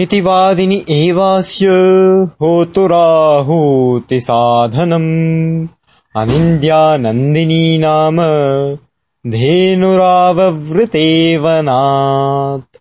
इति वादिनि एवास्य होतुराहूतिसाधनम् अनिन्द्या नन्दिनी नाम धेनुराववृते वनात्